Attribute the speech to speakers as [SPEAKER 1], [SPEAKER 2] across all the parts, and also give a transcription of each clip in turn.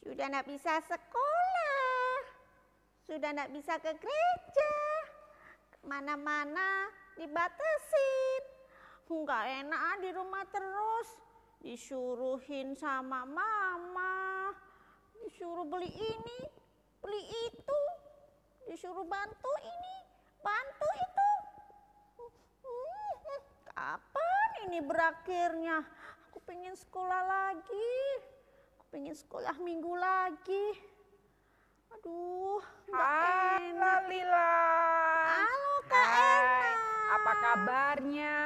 [SPEAKER 1] Sudah tidak bisa sekolah. Sudah tidak bisa ke gereja. Ke mana-mana dibatasin. Enggak enak ah di rumah terus. Disuruhin sama mama. Disuruh beli ini, beli itu. Disuruh bantu ini, bantu itu. Hmm, Kapan ini berakhirnya? Aku pengen sekolah lagi. Pengen sekolah minggu lagi. Aduh,
[SPEAKER 2] Halo
[SPEAKER 1] enak.
[SPEAKER 2] Lila.
[SPEAKER 1] Halo Kak
[SPEAKER 2] Hai,
[SPEAKER 1] Erna.
[SPEAKER 2] Apa kabarnya?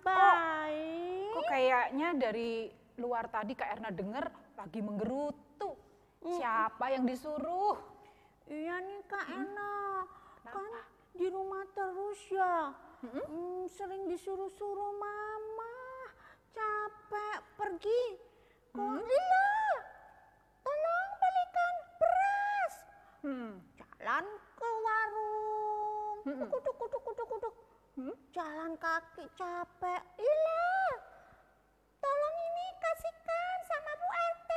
[SPEAKER 1] Baik.
[SPEAKER 2] Kok kayaknya dari luar tadi Kak Erna dengar lagi menggerutu. Siapa yang disuruh?
[SPEAKER 1] Iya nih Kak Erna. Kan di rumah terus ya. Hmm, sering disuruh-suruh mama. Capek pergi. Kok Lila? Tolong belikan beras.
[SPEAKER 2] Hmm.
[SPEAKER 1] Jalan ke warung.
[SPEAKER 2] Mm-mm.
[SPEAKER 1] Kuduk, kuduk, kuduk, kuduk.
[SPEAKER 2] Hmm?
[SPEAKER 1] Jalan kaki capek. Lila, tolong ini kasihkan sama Bu RT.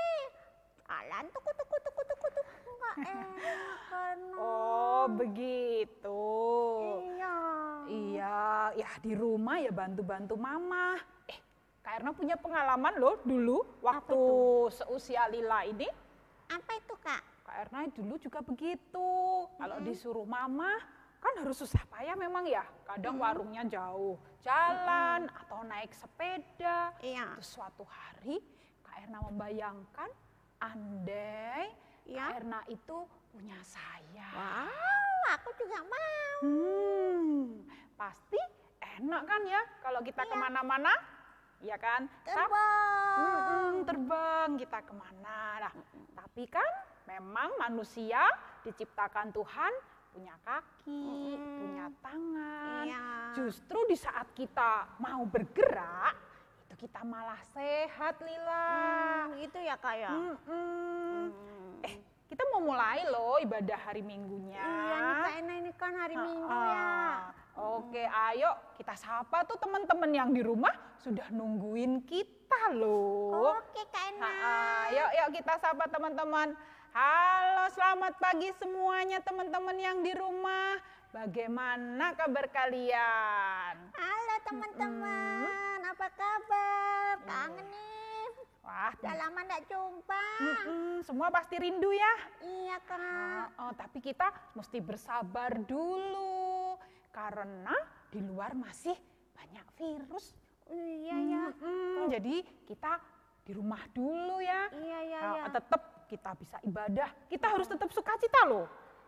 [SPEAKER 1] Jalan tuku, tuku, tuku, tuku, tuku. Enggak enak karena.
[SPEAKER 2] Oh, begitu.
[SPEAKER 1] Iya.
[SPEAKER 2] Iya, ya di rumah ya bantu-bantu mama. Eh, Kak Erna punya pengalaman loh dulu waktu seusia Lila ini.
[SPEAKER 1] Apa itu Kak?
[SPEAKER 2] Erna dulu juga begitu. Kalau disuruh mama, harus susah payah memang ya. Kadang warungnya jauh, jalan atau naik sepeda.
[SPEAKER 1] Iya.
[SPEAKER 2] Terus suatu hari Kak Erna membayangkan andai
[SPEAKER 1] Iya.
[SPEAKER 2] Kak Erna itu punya saya.
[SPEAKER 1] Wow, aku juga mau.
[SPEAKER 2] Hmm, pasti enak kan ya kalau kita
[SPEAKER 1] Iya.
[SPEAKER 2] ke mana-mana, ya kan?
[SPEAKER 1] Terbang.
[SPEAKER 2] Mm-mm, terbang kita ke mana. Nah, tapi kan memang manusia diciptakan Tuhan punya kaki,
[SPEAKER 1] Mm-mm.
[SPEAKER 2] punya tangan.
[SPEAKER 1] Iya.
[SPEAKER 2] Justru di saat kita mau bergerak, itu kita malah sehat, Lila.
[SPEAKER 1] Hmm, itu ya Kak ya.
[SPEAKER 2] Mm-mm.
[SPEAKER 1] Hmm.
[SPEAKER 2] Eh, kita mau mulai loh ibadah hari Minggunya.
[SPEAKER 1] Iya nih Kak Ena ini kan hari Minggu ya.
[SPEAKER 2] Oke, ayo kita sapa tuh teman-teman yang di rumah sudah nungguin kita loh.
[SPEAKER 1] Oke Kak Ena.
[SPEAKER 2] Ha, yuk, yuk kita sapa teman-teman. Halo, selamat pagi semuanya teman-teman yang di rumah. Bagaimana kabar kalian?
[SPEAKER 1] Halo teman-teman, apa kabar? Kangen nih.
[SPEAKER 2] Wah,
[SPEAKER 1] Udah lama nggak jumpa.
[SPEAKER 2] mm-mm, semua pasti rindu ya.
[SPEAKER 1] Iya kak.
[SPEAKER 2] Ah, oh, tapi kita mesti bersabar dulu karena di luar masih banyak virus.
[SPEAKER 1] Iya ya.
[SPEAKER 2] Mm-mm, jadi kita di rumah dulu ya.
[SPEAKER 1] Iya iya
[SPEAKER 2] Nah,
[SPEAKER 1] iya.
[SPEAKER 2] tetap kita bisa ibadah. Kita harus tetap sukacita loh.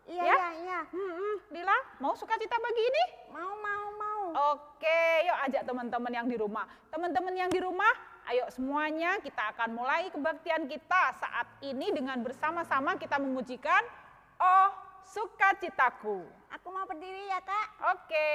[SPEAKER 1] Iya
[SPEAKER 2] ya?
[SPEAKER 1] iya iya.
[SPEAKER 2] Mm-mm, Lila, mau sukacita pagi ini?
[SPEAKER 1] Mau mau mau.
[SPEAKER 2] Oke, yuk ajak teman-teman yang di rumah. Teman-teman yang di rumah, ayo semuanya kita akan mulai kebaktian kita saat ini dengan bersama-sama kita memujikan Oh Sukacitaku.
[SPEAKER 1] Aku mau berdiri ya kak.
[SPEAKER 2] Oke.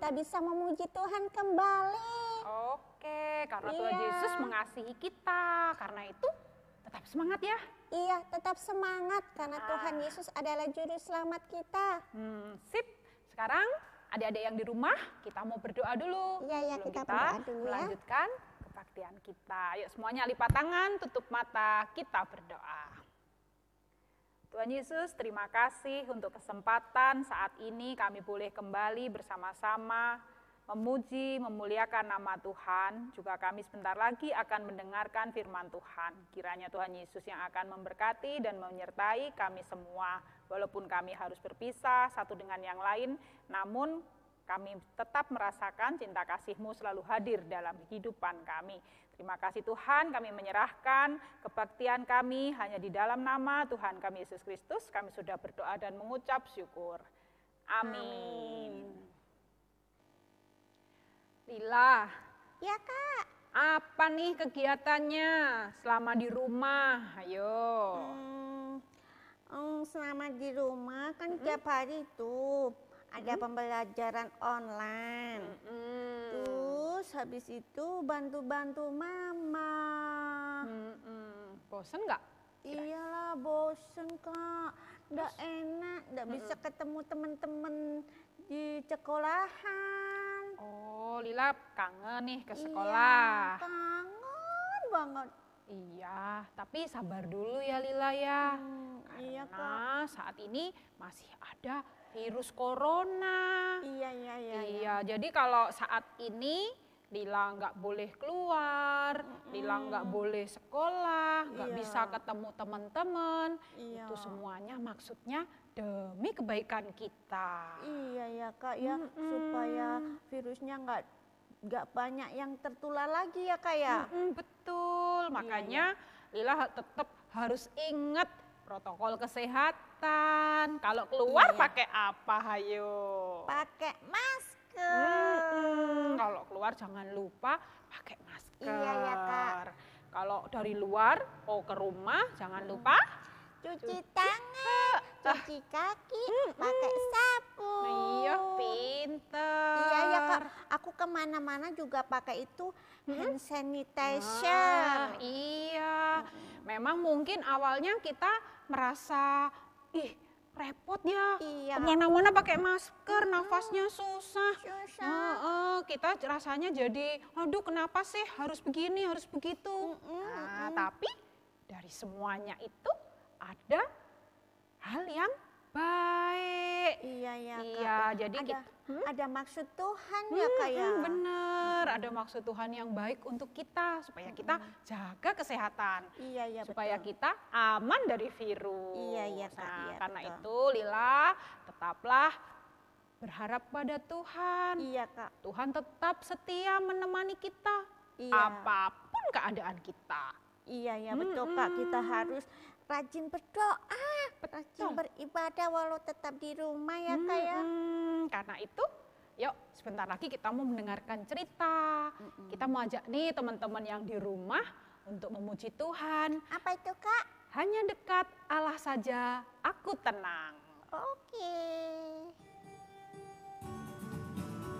[SPEAKER 1] Kita bisa memuji Tuhan kembali.
[SPEAKER 2] Oke, karena Tuhan
[SPEAKER 1] Iya.
[SPEAKER 2] Yesus mengasihi kita. Karena itu tetap semangat ya.
[SPEAKER 1] Iya, tetap semangat karena
[SPEAKER 2] Ah.
[SPEAKER 1] Tuhan Yesus adalah juru selamat kita.
[SPEAKER 2] Hmm, sip. Sekarang adik-adik yang di rumah kita mau berdoa dulu.
[SPEAKER 1] Iya, iya,
[SPEAKER 2] Sebelum
[SPEAKER 1] kita berdoa dulu ya.
[SPEAKER 2] melanjutkan kebaktian kita. Yuk semuanya lipat tangan, tutup mata, kita berdoa. Tuhan Yesus, terima kasih untuk kesempatan saat ini kami boleh kembali bersama-sama memuji, memuliakan nama Tuhan. Juga kami sebentar lagi akan mendengarkan firman Tuhan. Kiranya Tuhan Yesus yang akan memberkati dan menyertai kami semua. Walaupun kami harus berpisah satu dengan yang lain, namun kami tetap merasakan cinta kasih-Mu selalu hadir dalam kehidupan kami. Terima kasih Tuhan, kami menyerahkan kebaktian kami hanya di dalam nama Tuhan kami Yesus Kristus. Kami sudah berdoa dan mengucap syukur. Amin. Lila,
[SPEAKER 1] Ya Kak.
[SPEAKER 2] apa nih kegiatannya selama di rumah? Ayo.
[SPEAKER 1] Hmm, hmm, selama di rumah kan tiap hari itu ada pembelajaran online.
[SPEAKER 2] Mm,
[SPEAKER 1] Terus habis itu bantu-bantu mama.
[SPEAKER 2] mm, mm. Bosen nggak?
[SPEAKER 1] Iyalah bosen kak, nggak enak, nggak bisa ketemu teman-teman di sekolahan.
[SPEAKER 2] Oh, Lila kangen nih ke
[SPEAKER 1] Iya,
[SPEAKER 2] sekolah.
[SPEAKER 1] kangen banget.
[SPEAKER 2] Iya, tapi sabar dulu ya Lila ya.
[SPEAKER 1] Hmm, iya kak.
[SPEAKER 2] Karena saat ini masih ada virus corona.
[SPEAKER 1] Iya iya iya. iya.
[SPEAKER 2] Iya, jadi kalau saat ini Lila nggak boleh keluar, Lila nggak boleh sekolah, nggak
[SPEAKER 1] Iya.
[SPEAKER 2] bisa ketemu teman-teman.
[SPEAKER 1] Iya.
[SPEAKER 2] Itu semuanya maksudnya demi kebaikan kita.
[SPEAKER 1] Iya ya kak ya supaya virusnya nggak nggak banyak yang tertular lagi ya kak ya.
[SPEAKER 2] Mm, betul, makanya Lila ha- tetap harus ingat protokol kesehatan. Kalau keluar
[SPEAKER 1] Iya.
[SPEAKER 2] pakai apa, hayo?
[SPEAKER 1] Pakai masker.
[SPEAKER 2] Mm-mm, Kalau keluar jangan lupa pakai masker.
[SPEAKER 1] Iya, ya, Kak.
[SPEAKER 2] Kalau dari luar mau ke rumah jangan lupa.
[SPEAKER 1] Cuci tangan, cuci kaki, pakai sapu.
[SPEAKER 2] Iya, pinter.
[SPEAKER 1] Iya ya kak, aku ke mana-mana juga pakai itu hand
[SPEAKER 2] Ah,
[SPEAKER 1] sanitizer.
[SPEAKER 2] iya, memang mungkin awalnya kita merasa ih repot ya.
[SPEAKER 1] Iya.
[SPEAKER 2] Ke mana-mana pakai masker, nafasnya susah.
[SPEAKER 1] Susah.
[SPEAKER 2] Heeh, kita rasanya jadi, aduh kenapa sih harus begini, harus begitu. Nah, tapi dari semuanya itu ada hal yang baik.
[SPEAKER 1] Iya ya kak.
[SPEAKER 2] Iya, jadi
[SPEAKER 1] ada,
[SPEAKER 2] kita-
[SPEAKER 1] ada maksud Tuhan ya kak ya.
[SPEAKER 2] Mm-mm, bener, ada maksud Tuhan yang baik untuk kita supaya kita jaga kesehatan,
[SPEAKER 1] Iya ya
[SPEAKER 2] supaya
[SPEAKER 1] betul.
[SPEAKER 2] kita aman dari virus.
[SPEAKER 1] Iya, iya, Kak,
[SPEAKER 2] Nah,
[SPEAKER 1] iya,
[SPEAKER 2] karena
[SPEAKER 1] betul.
[SPEAKER 2] itu Lila tetaplah berharap pada Tuhan.
[SPEAKER 1] Iya kak.
[SPEAKER 2] Tuhan tetap setia menemani kita
[SPEAKER 1] Iya.
[SPEAKER 2] apa pun keadaan kita.
[SPEAKER 1] Iya ya betul kak. Kita harus rajin berdoa, rajin beribadah walau tetap di rumah ya kak ya.
[SPEAKER 2] Mm-mm, karena itu, yuk sebentar lagi kita mau mendengarkan cerita. Kita mau ajak nih teman-teman yang di rumah untuk memuji Tuhan.
[SPEAKER 1] Apa itu kak?
[SPEAKER 2] Hanya dekat Allah saja aku tenang.
[SPEAKER 1] Oke.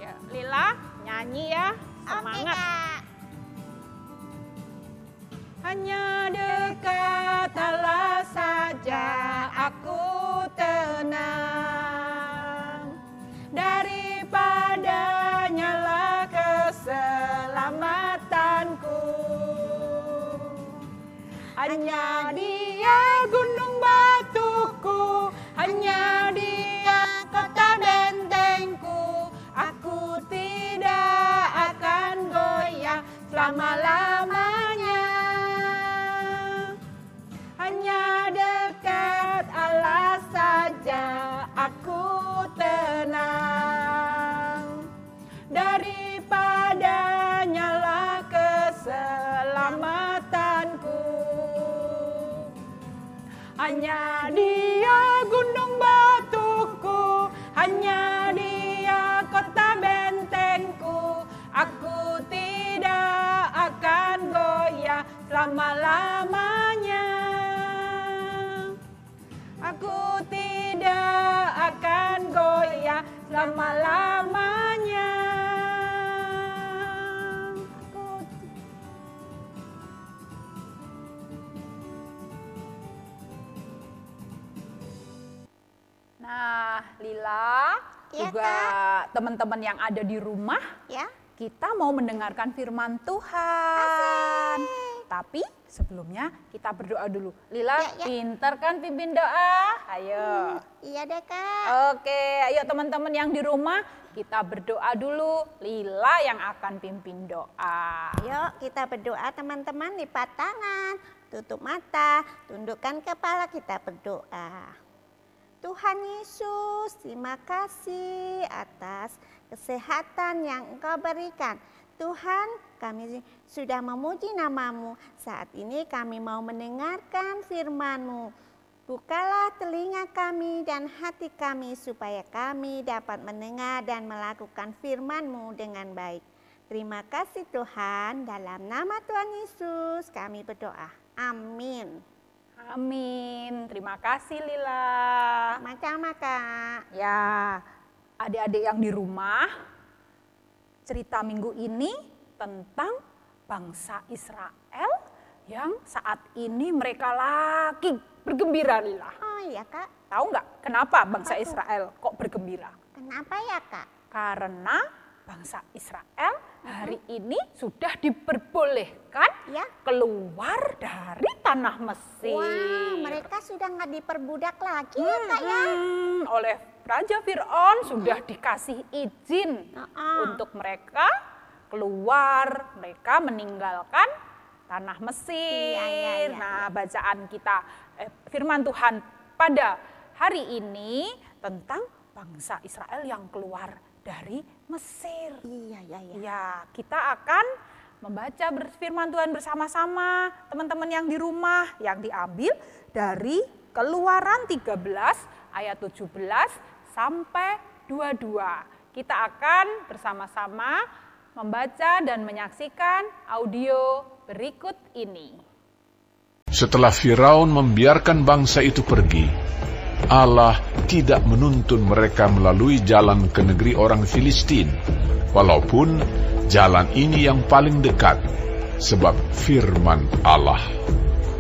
[SPEAKER 2] Ya, Lila nyanyi ya, semangat.
[SPEAKER 1] kak.
[SPEAKER 2] Hanya dekat Allah saja aku tenang. Daripada nyala keselamatanku. Hanya dia Hanya dia gunung batuku, hanya dia kota bentengku. Aku tidak akan goyah selama-lamanya. Aku tidak akan goyah selama-lamanya.
[SPEAKER 1] Iya,
[SPEAKER 2] juga teman-teman yang ada di rumah,
[SPEAKER 1] Ya,
[SPEAKER 2] kita mau mendengarkan firman Tuhan. Tapi sebelumnya kita berdoa dulu. Lila,
[SPEAKER 1] Ya, ya.
[SPEAKER 2] pinter kan pimpin doa? Ayo.
[SPEAKER 1] iya deh kak.
[SPEAKER 2] Oke, ayo teman-teman yang di rumah, kita berdoa dulu. Lila yang akan pimpin doa.
[SPEAKER 1] Yuk kita berdoa teman-teman lipat tangan, tutup mata, tundukkan kepala kita berdoa. Tuhan Yesus, terima kasih atas kesehatan yang Engkau berikan. Tuhan, kami sudah memuji namamu. Saat ini kami mau mendengarkan firman-Mu. Bukalah telinga kami dan hati kami supaya kami dapat mendengar dan melakukan firman-Mu dengan baik. Terima kasih Tuhan, dalam nama Tuhan Yesus kami berdoa. Amin.
[SPEAKER 2] Amin. Terima kasih Lila.
[SPEAKER 1] Sama-sama Kak.
[SPEAKER 2] Ya, adik-adik yang di rumah, cerita minggu ini tentang bangsa Israel yang saat ini mereka lagi bergembira Lila.
[SPEAKER 1] Oh iya Kak,
[SPEAKER 2] Tahu nggak kenapa bangsa
[SPEAKER 1] Apa?
[SPEAKER 2] Israel kok bergembira?
[SPEAKER 1] kenapa ya Kak?
[SPEAKER 2] Karena bangsa Israel hari ini sudah diperbolehkan
[SPEAKER 1] Ya.
[SPEAKER 2] keluar dari tanah Mesir.
[SPEAKER 1] Wah, mereka sudah nggak diperbudak lagi ya Kak ya?
[SPEAKER 2] Hmm, oleh Raja Fir'aun sudah dikasih izin
[SPEAKER 1] Heeh.
[SPEAKER 2] untuk mereka keluar, mereka meninggalkan tanah Mesir.
[SPEAKER 1] Iya, iya, iya.
[SPEAKER 2] Nah, bacaan kita eh, firman Tuhan pada hari ini tentang bangsa Israel yang keluar dari Mesir.
[SPEAKER 1] Iya, iya, iya.
[SPEAKER 2] Ya, kita akan membaca firman Tuhan bersama-sama teman-teman yang di rumah yang diambil dari Keluaran 13 ayat 17 sampai 22. Kita akan bersama-sama membaca dan menyaksikan audio berikut ini.
[SPEAKER 3] Setelah Firaun membiarkan bangsa itu pergi, Allah tidak menuntun mereka melalui jalan ke negeri orang Filistin, walaupun jalan ini yang paling dekat, sebab firman Allah.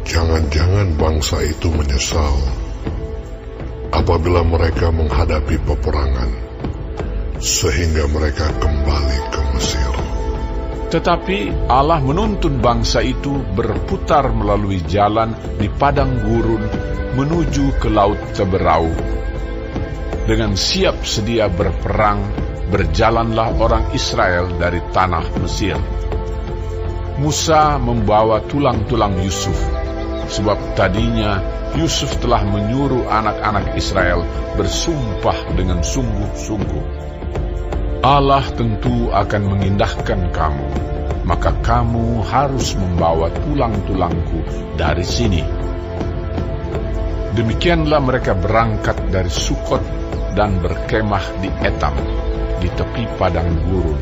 [SPEAKER 4] Jangan-jangan bangsa itu menyesal apabila mereka menghadapi peperangan, sehingga mereka kembali ke Mesir.
[SPEAKER 3] Tetapi Allah menuntun bangsa itu berputar melalui jalan di padang gurun menuju ke laut Teberau. Dengan siap sedia berperang, berjalanlah orang Israel dari tanah Mesir. Musa membawa tulang-tulang Yusuf, sebab tadinya Yusuf telah menyuruh anak-anak Israel bersumpah dengan sungguh-sungguh. Allah tentu akan mengindahkan kamu, maka kamu harus membawa tulang-tulangku dari sini. Demikianlah mereka berangkat dari Sukot dan berkemah di Etam, di tepi padang gurun.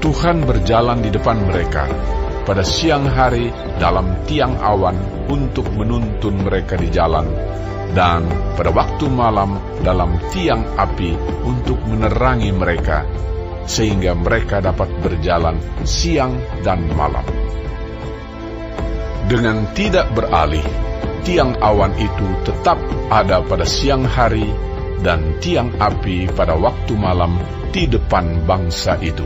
[SPEAKER 3] Tuhan berjalan di depan mereka pada siang hari dalam tiang awan untuk menuntun mereka di jalan, dan pada waktu malam dalam tiang api untuk menerangi mereka, sehingga mereka dapat berjalan siang dan malam. Dengan tidak beralih, tiang awan itu tetap ada pada siang hari dan tiang api pada waktu malam di depan bangsa itu.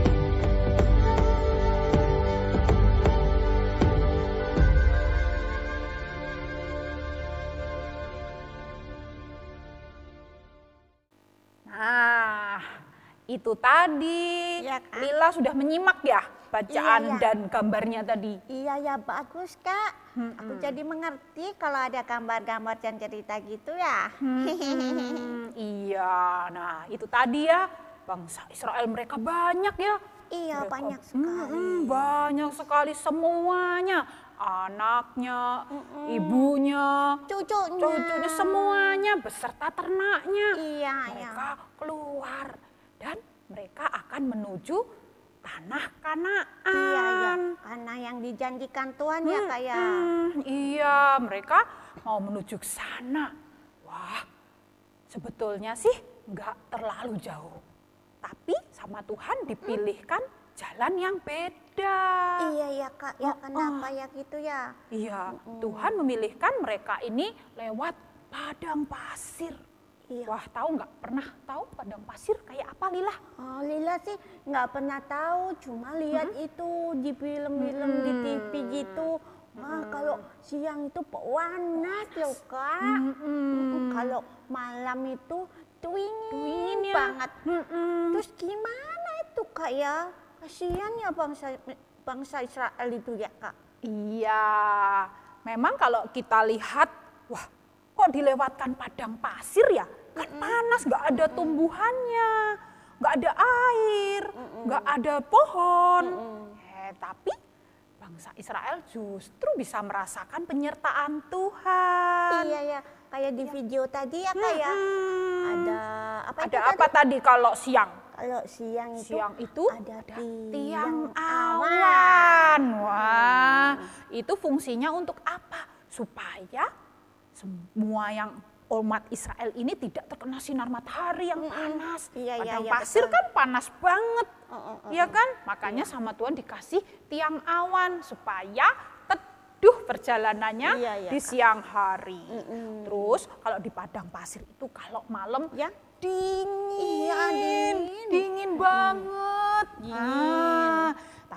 [SPEAKER 2] Nah, itu tadi.
[SPEAKER 1] Kak.
[SPEAKER 2] Lila sudah menyimak ya bacaan
[SPEAKER 1] Iya, iya.
[SPEAKER 2] dan gambarnya tadi.
[SPEAKER 1] Iya ya bagus kak. Aku jadi mengerti kalau ada gambar-gambar dan cerita gitu ya.
[SPEAKER 2] Hmm, iya, nah itu tadi ya bangsa Israel mereka banyak ya.
[SPEAKER 1] iya
[SPEAKER 2] Mereka-
[SPEAKER 1] banyak sekali.
[SPEAKER 2] Mm-mm, banyak sekali semuanya. Anaknya, ibunya,
[SPEAKER 1] Cucunya.
[SPEAKER 2] cucunya semuanya beserta ternaknya.
[SPEAKER 1] Iya ya.
[SPEAKER 2] mereka keluar dan mereka akan menuju tanah Kanaan.
[SPEAKER 1] Iya ya. Karena yang dijanjikan Tuhan ya kak ya.
[SPEAKER 2] Hmm, iya, mereka mau menuju ke sana. Wah, sebetulnya sih nggak terlalu jauh. Tapi sama Tuhan dipilihkan jalan yang beda.
[SPEAKER 1] Iya ya kak, ya
[SPEAKER 2] Oh,
[SPEAKER 1] kenapa ya gitu ya?
[SPEAKER 2] Iya, Tuhan memilihkan mereka ini lewat padang pasir.
[SPEAKER 1] Iya.
[SPEAKER 2] Wah, tahu nggak? Pernah tahu padang pasir kayak apa, Lila?
[SPEAKER 1] Oh, Lila sih nggak pernah tahu, cuma lihat itu di film-film di TV gitu. Ah, kalau siang itu panas loh kak. Mm-mm, Kalau malam itu dingin,
[SPEAKER 2] ya.
[SPEAKER 1] banget. Terus gimana itu kak ya? Kasihan ya bangsa bangsa Israel itu ya kak.
[SPEAKER 2] Iya, memang kalau kita lihat, wah, kok dilewatkan padang pasir ya? Kan panas, nggak ada tumbuhannya, nggak ada air, nggak ada pohon. Eh, tapi bangsa Israel justru bisa merasakan penyertaan Tuhan.
[SPEAKER 1] Iya ya, kayak di video tadi ya kak ya.
[SPEAKER 2] Hmm.
[SPEAKER 1] Ada apa
[SPEAKER 2] Ada
[SPEAKER 1] itu
[SPEAKER 2] apa tadi kalau siang?
[SPEAKER 1] Kalau siang itu
[SPEAKER 2] Siang itu
[SPEAKER 1] ada,
[SPEAKER 2] ada
[SPEAKER 1] tiang,
[SPEAKER 2] tiang
[SPEAKER 1] awan.
[SPEAKER 2] awan. Wah, itu fungsinya untuk apa? Supaya semua yang umat Israel ini tidak terkena sinar matahari yang panas.
[SPEAKER 1] Iya, iya,
[SPEAKER 2] Padang
[SPEAKER 1] iya,
[SPEAKER 2] pasir
[SPEAKER 1] betul.
[SPEAKER 2] kan panas banget.
[SPEAKER 1] Oh, oh,
[SPEAKER 2] Iya kan? Makanya sama Tuhan dikasih tiang awan supaya teduh perjalanannya
[SPEAKER 1] Iya, iya,
[SPEAKER 2] di siang hari. Terus kalau di padang pasir itu kalau malam
[SPEAKER 1] Ya.
[SPEAKER 2] dingin,
[SPEAKER 1] Iya, dingin.
[SPEAKER 2] dingin banget. Ah,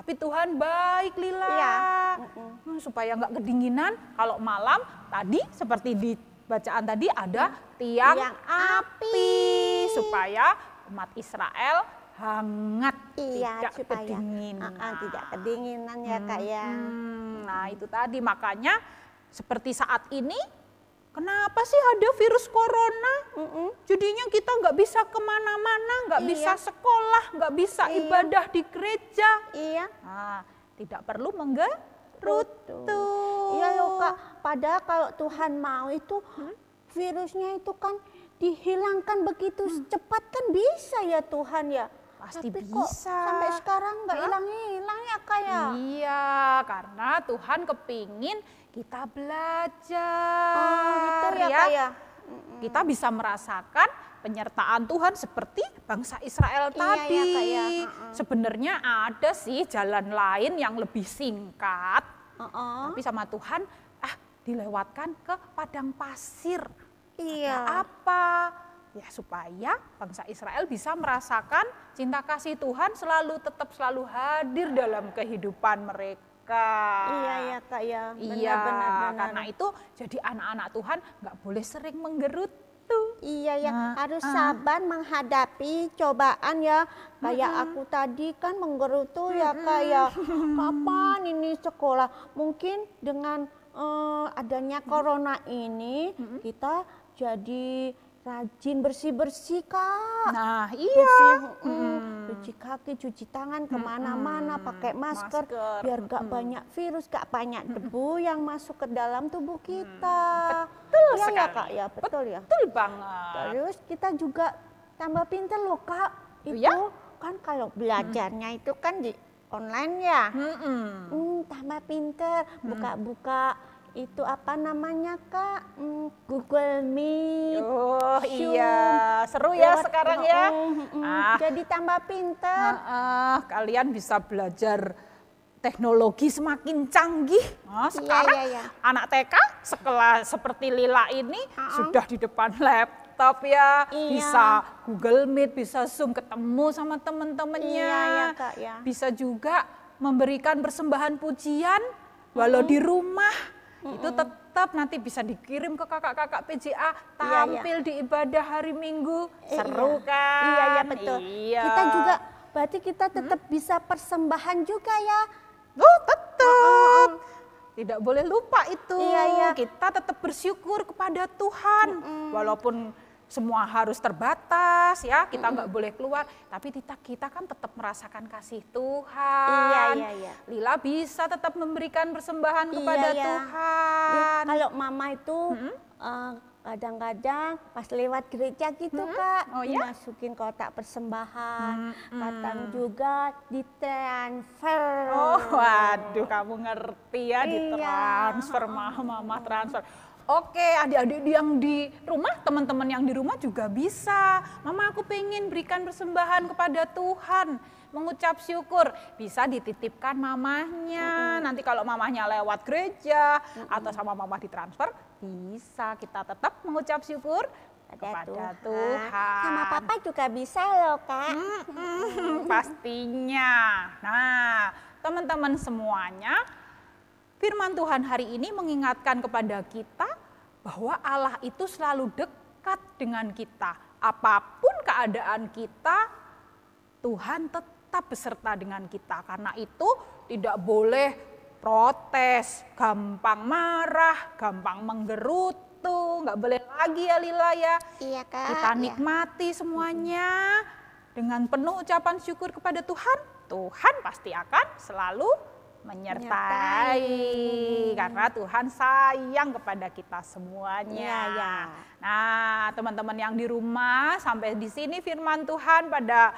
[SPEAKER 2] tapi Tuhan baik Lila,
[SPEAKER 1] Iya.
[SPEAKER 2] Hmm, supaya nggak kedinginan. Kalau malam tadi seperti di bacaan tadi ada tiang,
[SPEAKER 1] Tiang
[SPEAKER 2] api supaya umat Israel hangat,
[SPEAKER 1] Iya,
[SPEAKER 2] tidak
[SPEAKER 1] supaya
[SPEAKER 2] kedinginan.
[SPEAKER 1] Ah, ah, tidak kedinginan ya kak ya.
[SPEAKER 2] Hmm, nah itu tadi makanya seperti saat ini, kenapa sih ada virus corona?
[SPEAKER 1] Mm-mm.
[SPEAKER 2] Jadinya kita nggak bisa ke mana-mana, nggak
[SPEAKER 1] Iya.
[SPEAKER 2] bisa sekolah, nggak bisa
[SPEAKER 1] Iya.
[SPEAKER 2] ibadah di gereja.
[SPEAKER 1] Iya.
[SPEAKER 2] Nah, tidak perlu menggerutu.
[SPEAKER 1] Iya loh kak. Padahal kalau Tuhan mau itu virusnya itu kan dihilangkan begitu cepat kan bisa ya Tuhan ya.
[SPEAKER 2] Pasti
[SPEAKER 1] Tapi kok
[SPEAKER 2] bisa.
[SPEAKER 1] sampai sekarang nggak hilang-hilang ya kak ya.
[SPEAKER 2] Iya, karena Tuhan kepingin kita belajar.
[SPEAKER 1] Oh gitu ya kak ya.
[SPEAKER 2] Kita bisa merasakan penyertaan Tuhan seperti bangsa Israel
[SPEAKER 1] Iya,
[SPEAKER 2] tadi.
[SPEAKER 1] ya, Kak, ya.
[SPEAKER 2] Sebenarnya ada sih jalan lain yang lebih singkat,
[SPEAKER 1] Oh,
[SPEAKER 2] tapi sama Tuhan ah dilewatkan ke padang pasir.
[SPEAKER 1] Iya.
[SPEAKER 2] Ada apa? Ya supaya bangsa Israel bisa merasakan cinta kasih Tuhan selalu tetap selalu hadir dalam kehidupan mereka.
[SPEAKER 1] Iya ya kak ya.
[SPEAKER 2] Iya,
[SPEAKER 1] Benar-benar. benar.
[SPEAKER 2] karena itu jadi anak-anak Tuhan nggak boleh sering menggerutu.
[SPEAKER 1] Iya ya,
[SPEAKER 2] Nah,
[SPEAKER 1] harus
[SPEAKER 2] ah.
[SPEAKER 1] sabar menghadapi cobaan ya. Kayak aku tadi kan menggerutu ya kayak kapan ini sekolah? Mungkin dengan eh, adanya corona ini kita jadi rajin bersih-bersih kak.
[SPEAKER 2] Nah,
[SPEAKER 1] Bersih,
[SPEAKER 2] iya.
[SPEAKER 1] mm, cuci kaki, cuci tangan ke mana-mana, pakai masker,
[SPEAKER 2] Masker,
[SPEAKER 1] biar gak banyak virus, gak banyak debu yang masuk ke dalam tubuh kita.
[SPEAKER 2] Betul
[SPEAKER 1] Iya ya
[SPEAKER 2] sekali.
[SPEAKER 1] kak ya, betul ya.
[SPEAKER 2] Betul banget.
[SPEAKER 1] Terus kita juga tambah pinter loh kak. Itu
[SPEAKER 2] Iya?
[SPEAKER 1] kan kalau belajarnya itu kan di online ya.
[SPEAKER 2] Mm-mm.
[SPEAKER 1] Hmm, tambah pinter, buka-buka itu apa namanya kak? Hmm, Google Meet.
[SPEAKER 2] Oh
[SPEAKER 1] Zoom,
[SPEAKER 2] iya, seru ya
[SPEAKER 1] lewat-
[SPEAKER 2] sekarang ya.
[SPEAKER 1] Mm, mm, mm.
[SPEAKER 2] Ah,
[SPEAKER 1] Jadi tambah pinter.
[SPEAKER 2] ah, kalian bisa belajar teknologi semakin canggih. Nah, sekarang
[SPEAKER 1] iya, iya.
[SPEAKER 2] anak TK sekelas seperti Lila ini
[SPEAKER 1] Ah,
[SPEAKER 2] sudah di depan laptop ya,
[SPEAKER 1] Iya.
[SPEAKER 2] bisa Google Meet, bisa Zoom ketemu sama teman-temannya.
[SPEAKER 1] Iya, iya, Kak, ya.
[SPEAKER 2] Bisa juga memberikan persembahan pujian walau di rumah. Itu tetap nanti bisa dikirim ke kakak-kakak PJA
[SPEAKER 1] Iya, iya.
[SPEAKER 2] tampil di ibadah hari Minggu.
[SPEAKER 1] Eh,
[SPEAKER 2] Seru
[SPEAKER 1] iya.
[SPEAKER 2] kan?
[SPEAKER 1] Iya ya betul.
[SPEAKER 2] Iya.
[SPEAKER 1] Kita juga berarti kita tetap bisa persembahan juga ya.
[SPEAKER 2] Oh, tetap. Tidak boleh lupa itu.
[SPEAKER 1] Iya, iya.
[SPEAKER 2] Kita tetap bersyukur kepada Tuhan. Walaupun semua harus terbatas ya, kita nggak boleh keluar, tapi kita kita kan tetap merasakan kasih Tuhan.
[SPEAKER 1] Iya, iya, iya.
[SPEAKER 2] Lila bisa tetap memberikan persembahan
[SPEAKER 1] Iya,
[SPEAKER 2] kepada
[SPEAKER 1] iya.
[SPEAKER 2] Tuhan.
[SPEAKER 1] Ya, kalau mama itu eh, kadang-kadang pas lewat gereja gitu kak
[SPEAKER 2] Oh, ya?
[SPEAKER 1] dimasukin kotak persembahan
[SPEAKER 2] Mm-mm.
[SPEAKER 1] kadang juga ditransfer
[SPEAKER 2] Oh, waduh, kamu ngerti ya
[SPEAKER 1] Iya.
[SPEAKER 2] ditransfer, mama, mama transfer. Oke, adik-adik yang di rumah, teman-teman yang di rumah juga bisa. Mama, aku pengen berikan persembahan kepada Tuhan, mengucap syukur. Bisa dititipkan mamahnya. Nanti kalau mamahnya lewat gereja atau sama mama ditransfer, bisa kita tetap mengucap syukur kepada Tuhan.
[SPEAKER 1] sama papa juga bisa loh kak
[SPEAKER 2] Mm-mm, pastinya. Nah, teman-teman semuanya, firman Tuhan hari ini mengingatkan kepada kita bahwa Allah itu selalu dekat dengan kita. Apa pun keadaan kita, Tuhan tetap beserta dengan kita. Karena itu tidak boleh protes, gampang marah, gampang menggerutu, nggak boleh lagi ya Lila ya.
[SPEAKER 1] iya kak
[SPEAKER 2] Kita
[SPEAKER 1] iya.
[SPEAKER 2] nikmati semuanya dengan penuh ucapan syukur kepada Tuhan. Tuhan pasti akan selalu menyertai
[SPEAKER 1] Menyertai.
[SPEAKER 2] karena Tuhan sayang kepada kita semuanya.
[SPEAKER 1] Iya, iya.
[SPEAKER 2] Nah, teman-teman yang di rumah sampai di sini firman Tuhan pada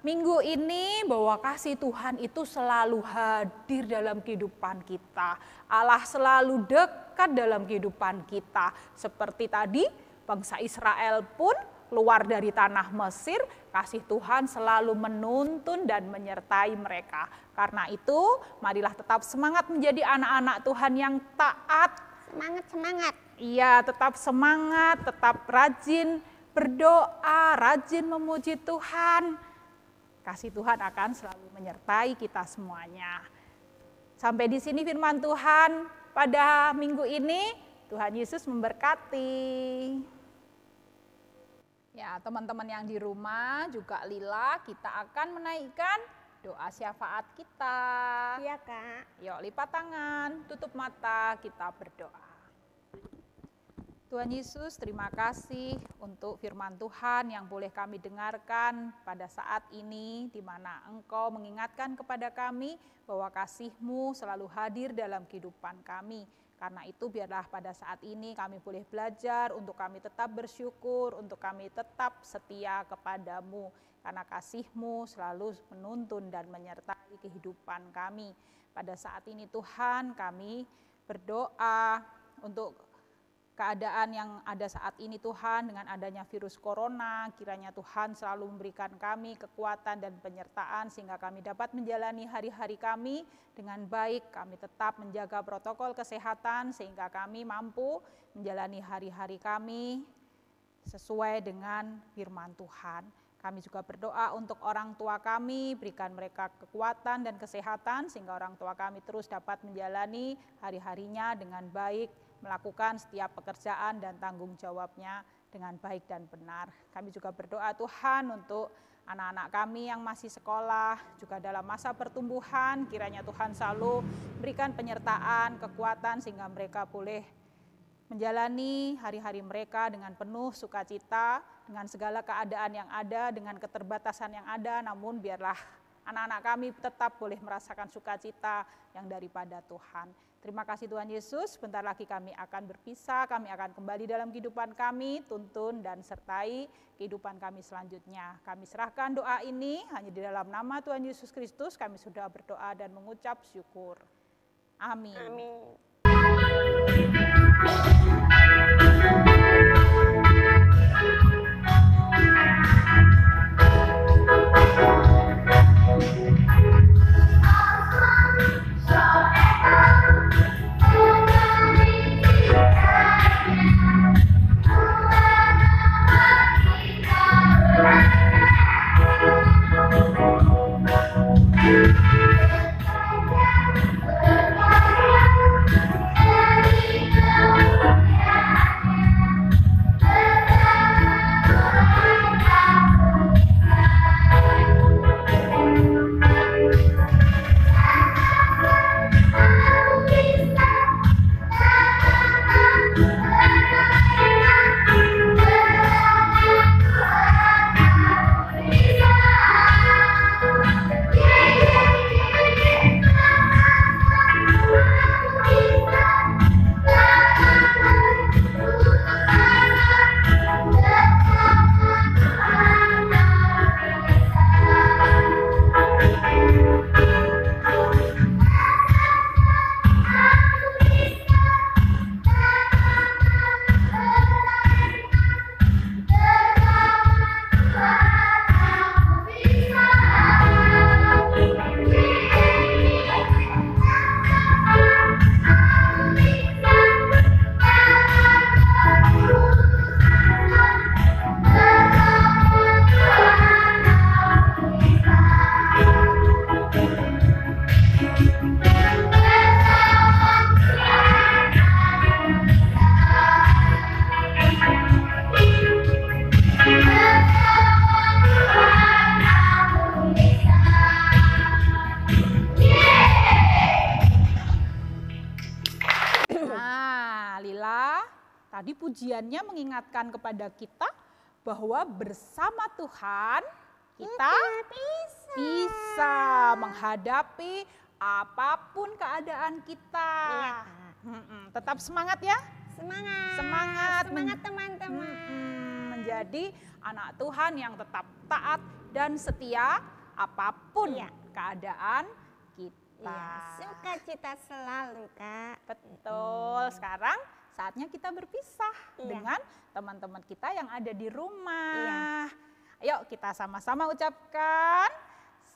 [SPEAKER 2] minggu ini bahwa kasih Tuhan itu selalu hadir dalam kehidupan kita. Allah selalu dekat dalam kehidupan kita. Seperti tadi bangsa Israel pun keluar dari tanah Mesir, kasih Tuhan selalu menuntun dan menyertai mereka. Karena itu, marilah tetap semangat menjadi anak-anak Tuhan yang taat,
[SPEAKER 1] semangat semangat
[SPEAKER 2] Iya, tetap semangat, tetap rajin berdoa, rajin memuji Tuhan. Kasih Tuhan akan selalu menyertai kita semuanya. Sampai di sini firman Tuhan pada minggu ini. Tuhan Yesus memberkati. Ya, teman-teman yang di rumah juga lila, kita akan menaikkan doa syafaat kita.
[SPEAKER 1] iya kak
[SPEAKER 2] Yuk lipat tangan, tutup mata, kita berdoa. Tuhan Yesus, terima kasih untuk firman Tuhan yang boleh kami dengarkan pada saat ini, di mana Engkau mengingatkan kepada kami bahwa kasih-Mu selalu hadir dalam kehidupan kami. Karena itu biarlah pada saat ini kami boleh belajar untuk kami tetap bersyukur, untuk kami tetap setia kepadamu. Karena kasih-Mu selalu menuntun dan menyertai kehidupan kami. Pada saat ini Tuhan kami berdoa untuk keadaan yang ada saat ini Tuhan dengan adanya virus corona kiranya Tuhan selalu memberikan kami kekuatan dan penyertaan sehingga kami dapat menjalani hari-hari kami dengan baik kami tetap menjaga protokol kesehatan sehingga kami mampu menjalani hari-hari kami sesuai dengan firman Tuhan. Kami juga berdoa untuk orang tua kami, berikan mereka kekuatan dan kesehatan sehingga orang tua kami terus dapat menjalani hari-harinya dengan baik, melakukan setiap pekerjaan dan tanggung jawabnya dengan baik dan benar. Kami juga berdoa Tuhan untuk anak-anak kami yang masih sekolah, juga dalam masa pertumbuhan, kiranya Tuhan selalu berikan penyertaan, kekuatan sehingga mereka boleh menjalani hari-hari mereka dengan penuh sukacita, dengan segala keadaan yang ada, dengan keterbatasan yang ada, namun biarlah anak-anak kami tetap boleh merasakan sukacita yang daripada Tuhan. Terima kasih Tuhan Yesus, bentar lagi kami akan berpisah, kami akan kembali dalam kehidupan kami, tuntun dan sertai kehidupan kami selanjutnya. Kami serahkan doa ini hanya di dalam nama Tuhan Yesus Kristus, kami sudah berdoa dan mengucap syukur. Amin.
[SPEAKER 1] amin
[SPEAKER 5] Thank you.
[SPEAKER 2] Pujiannya mengingatkan kepada kita bahwa bersama Tuhan kita
[SPEAKER 1] bisa.
[SPEAKER 2] bisa menghadapi apa pun keadaan kita.
[SPEAKER 1] Iya.
[SPEAKER 2] Mm-mm, Tetap semangat ya.
[SPEAKER 1] Semangat.
[SPEAKER 2] Semangat.
[SPEAKER 1] Semangat teman-teman.
[SPEAKER 2] Menjadi anak Tuhan yang tetap taat dan setia apa pun
[SPEAKER 1] Iya.
[SPEAKER 2] keadaan kita.
[SPEAKER 1] Iya, sukacita selalu, Kak.
[SPEAKER 2] Betul. Sekarang saatnya kita berpisah
[SPEAKER 1] Iya.
[SPEAKER 2] dengan teman-teman kita yang ada di rumah. Ayo kita sama-sama ucapkan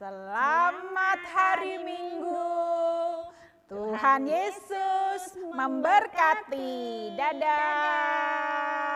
[SPEAKER 2] selamat hari Minggu. Tuhan Yesus memberkati. Dadah.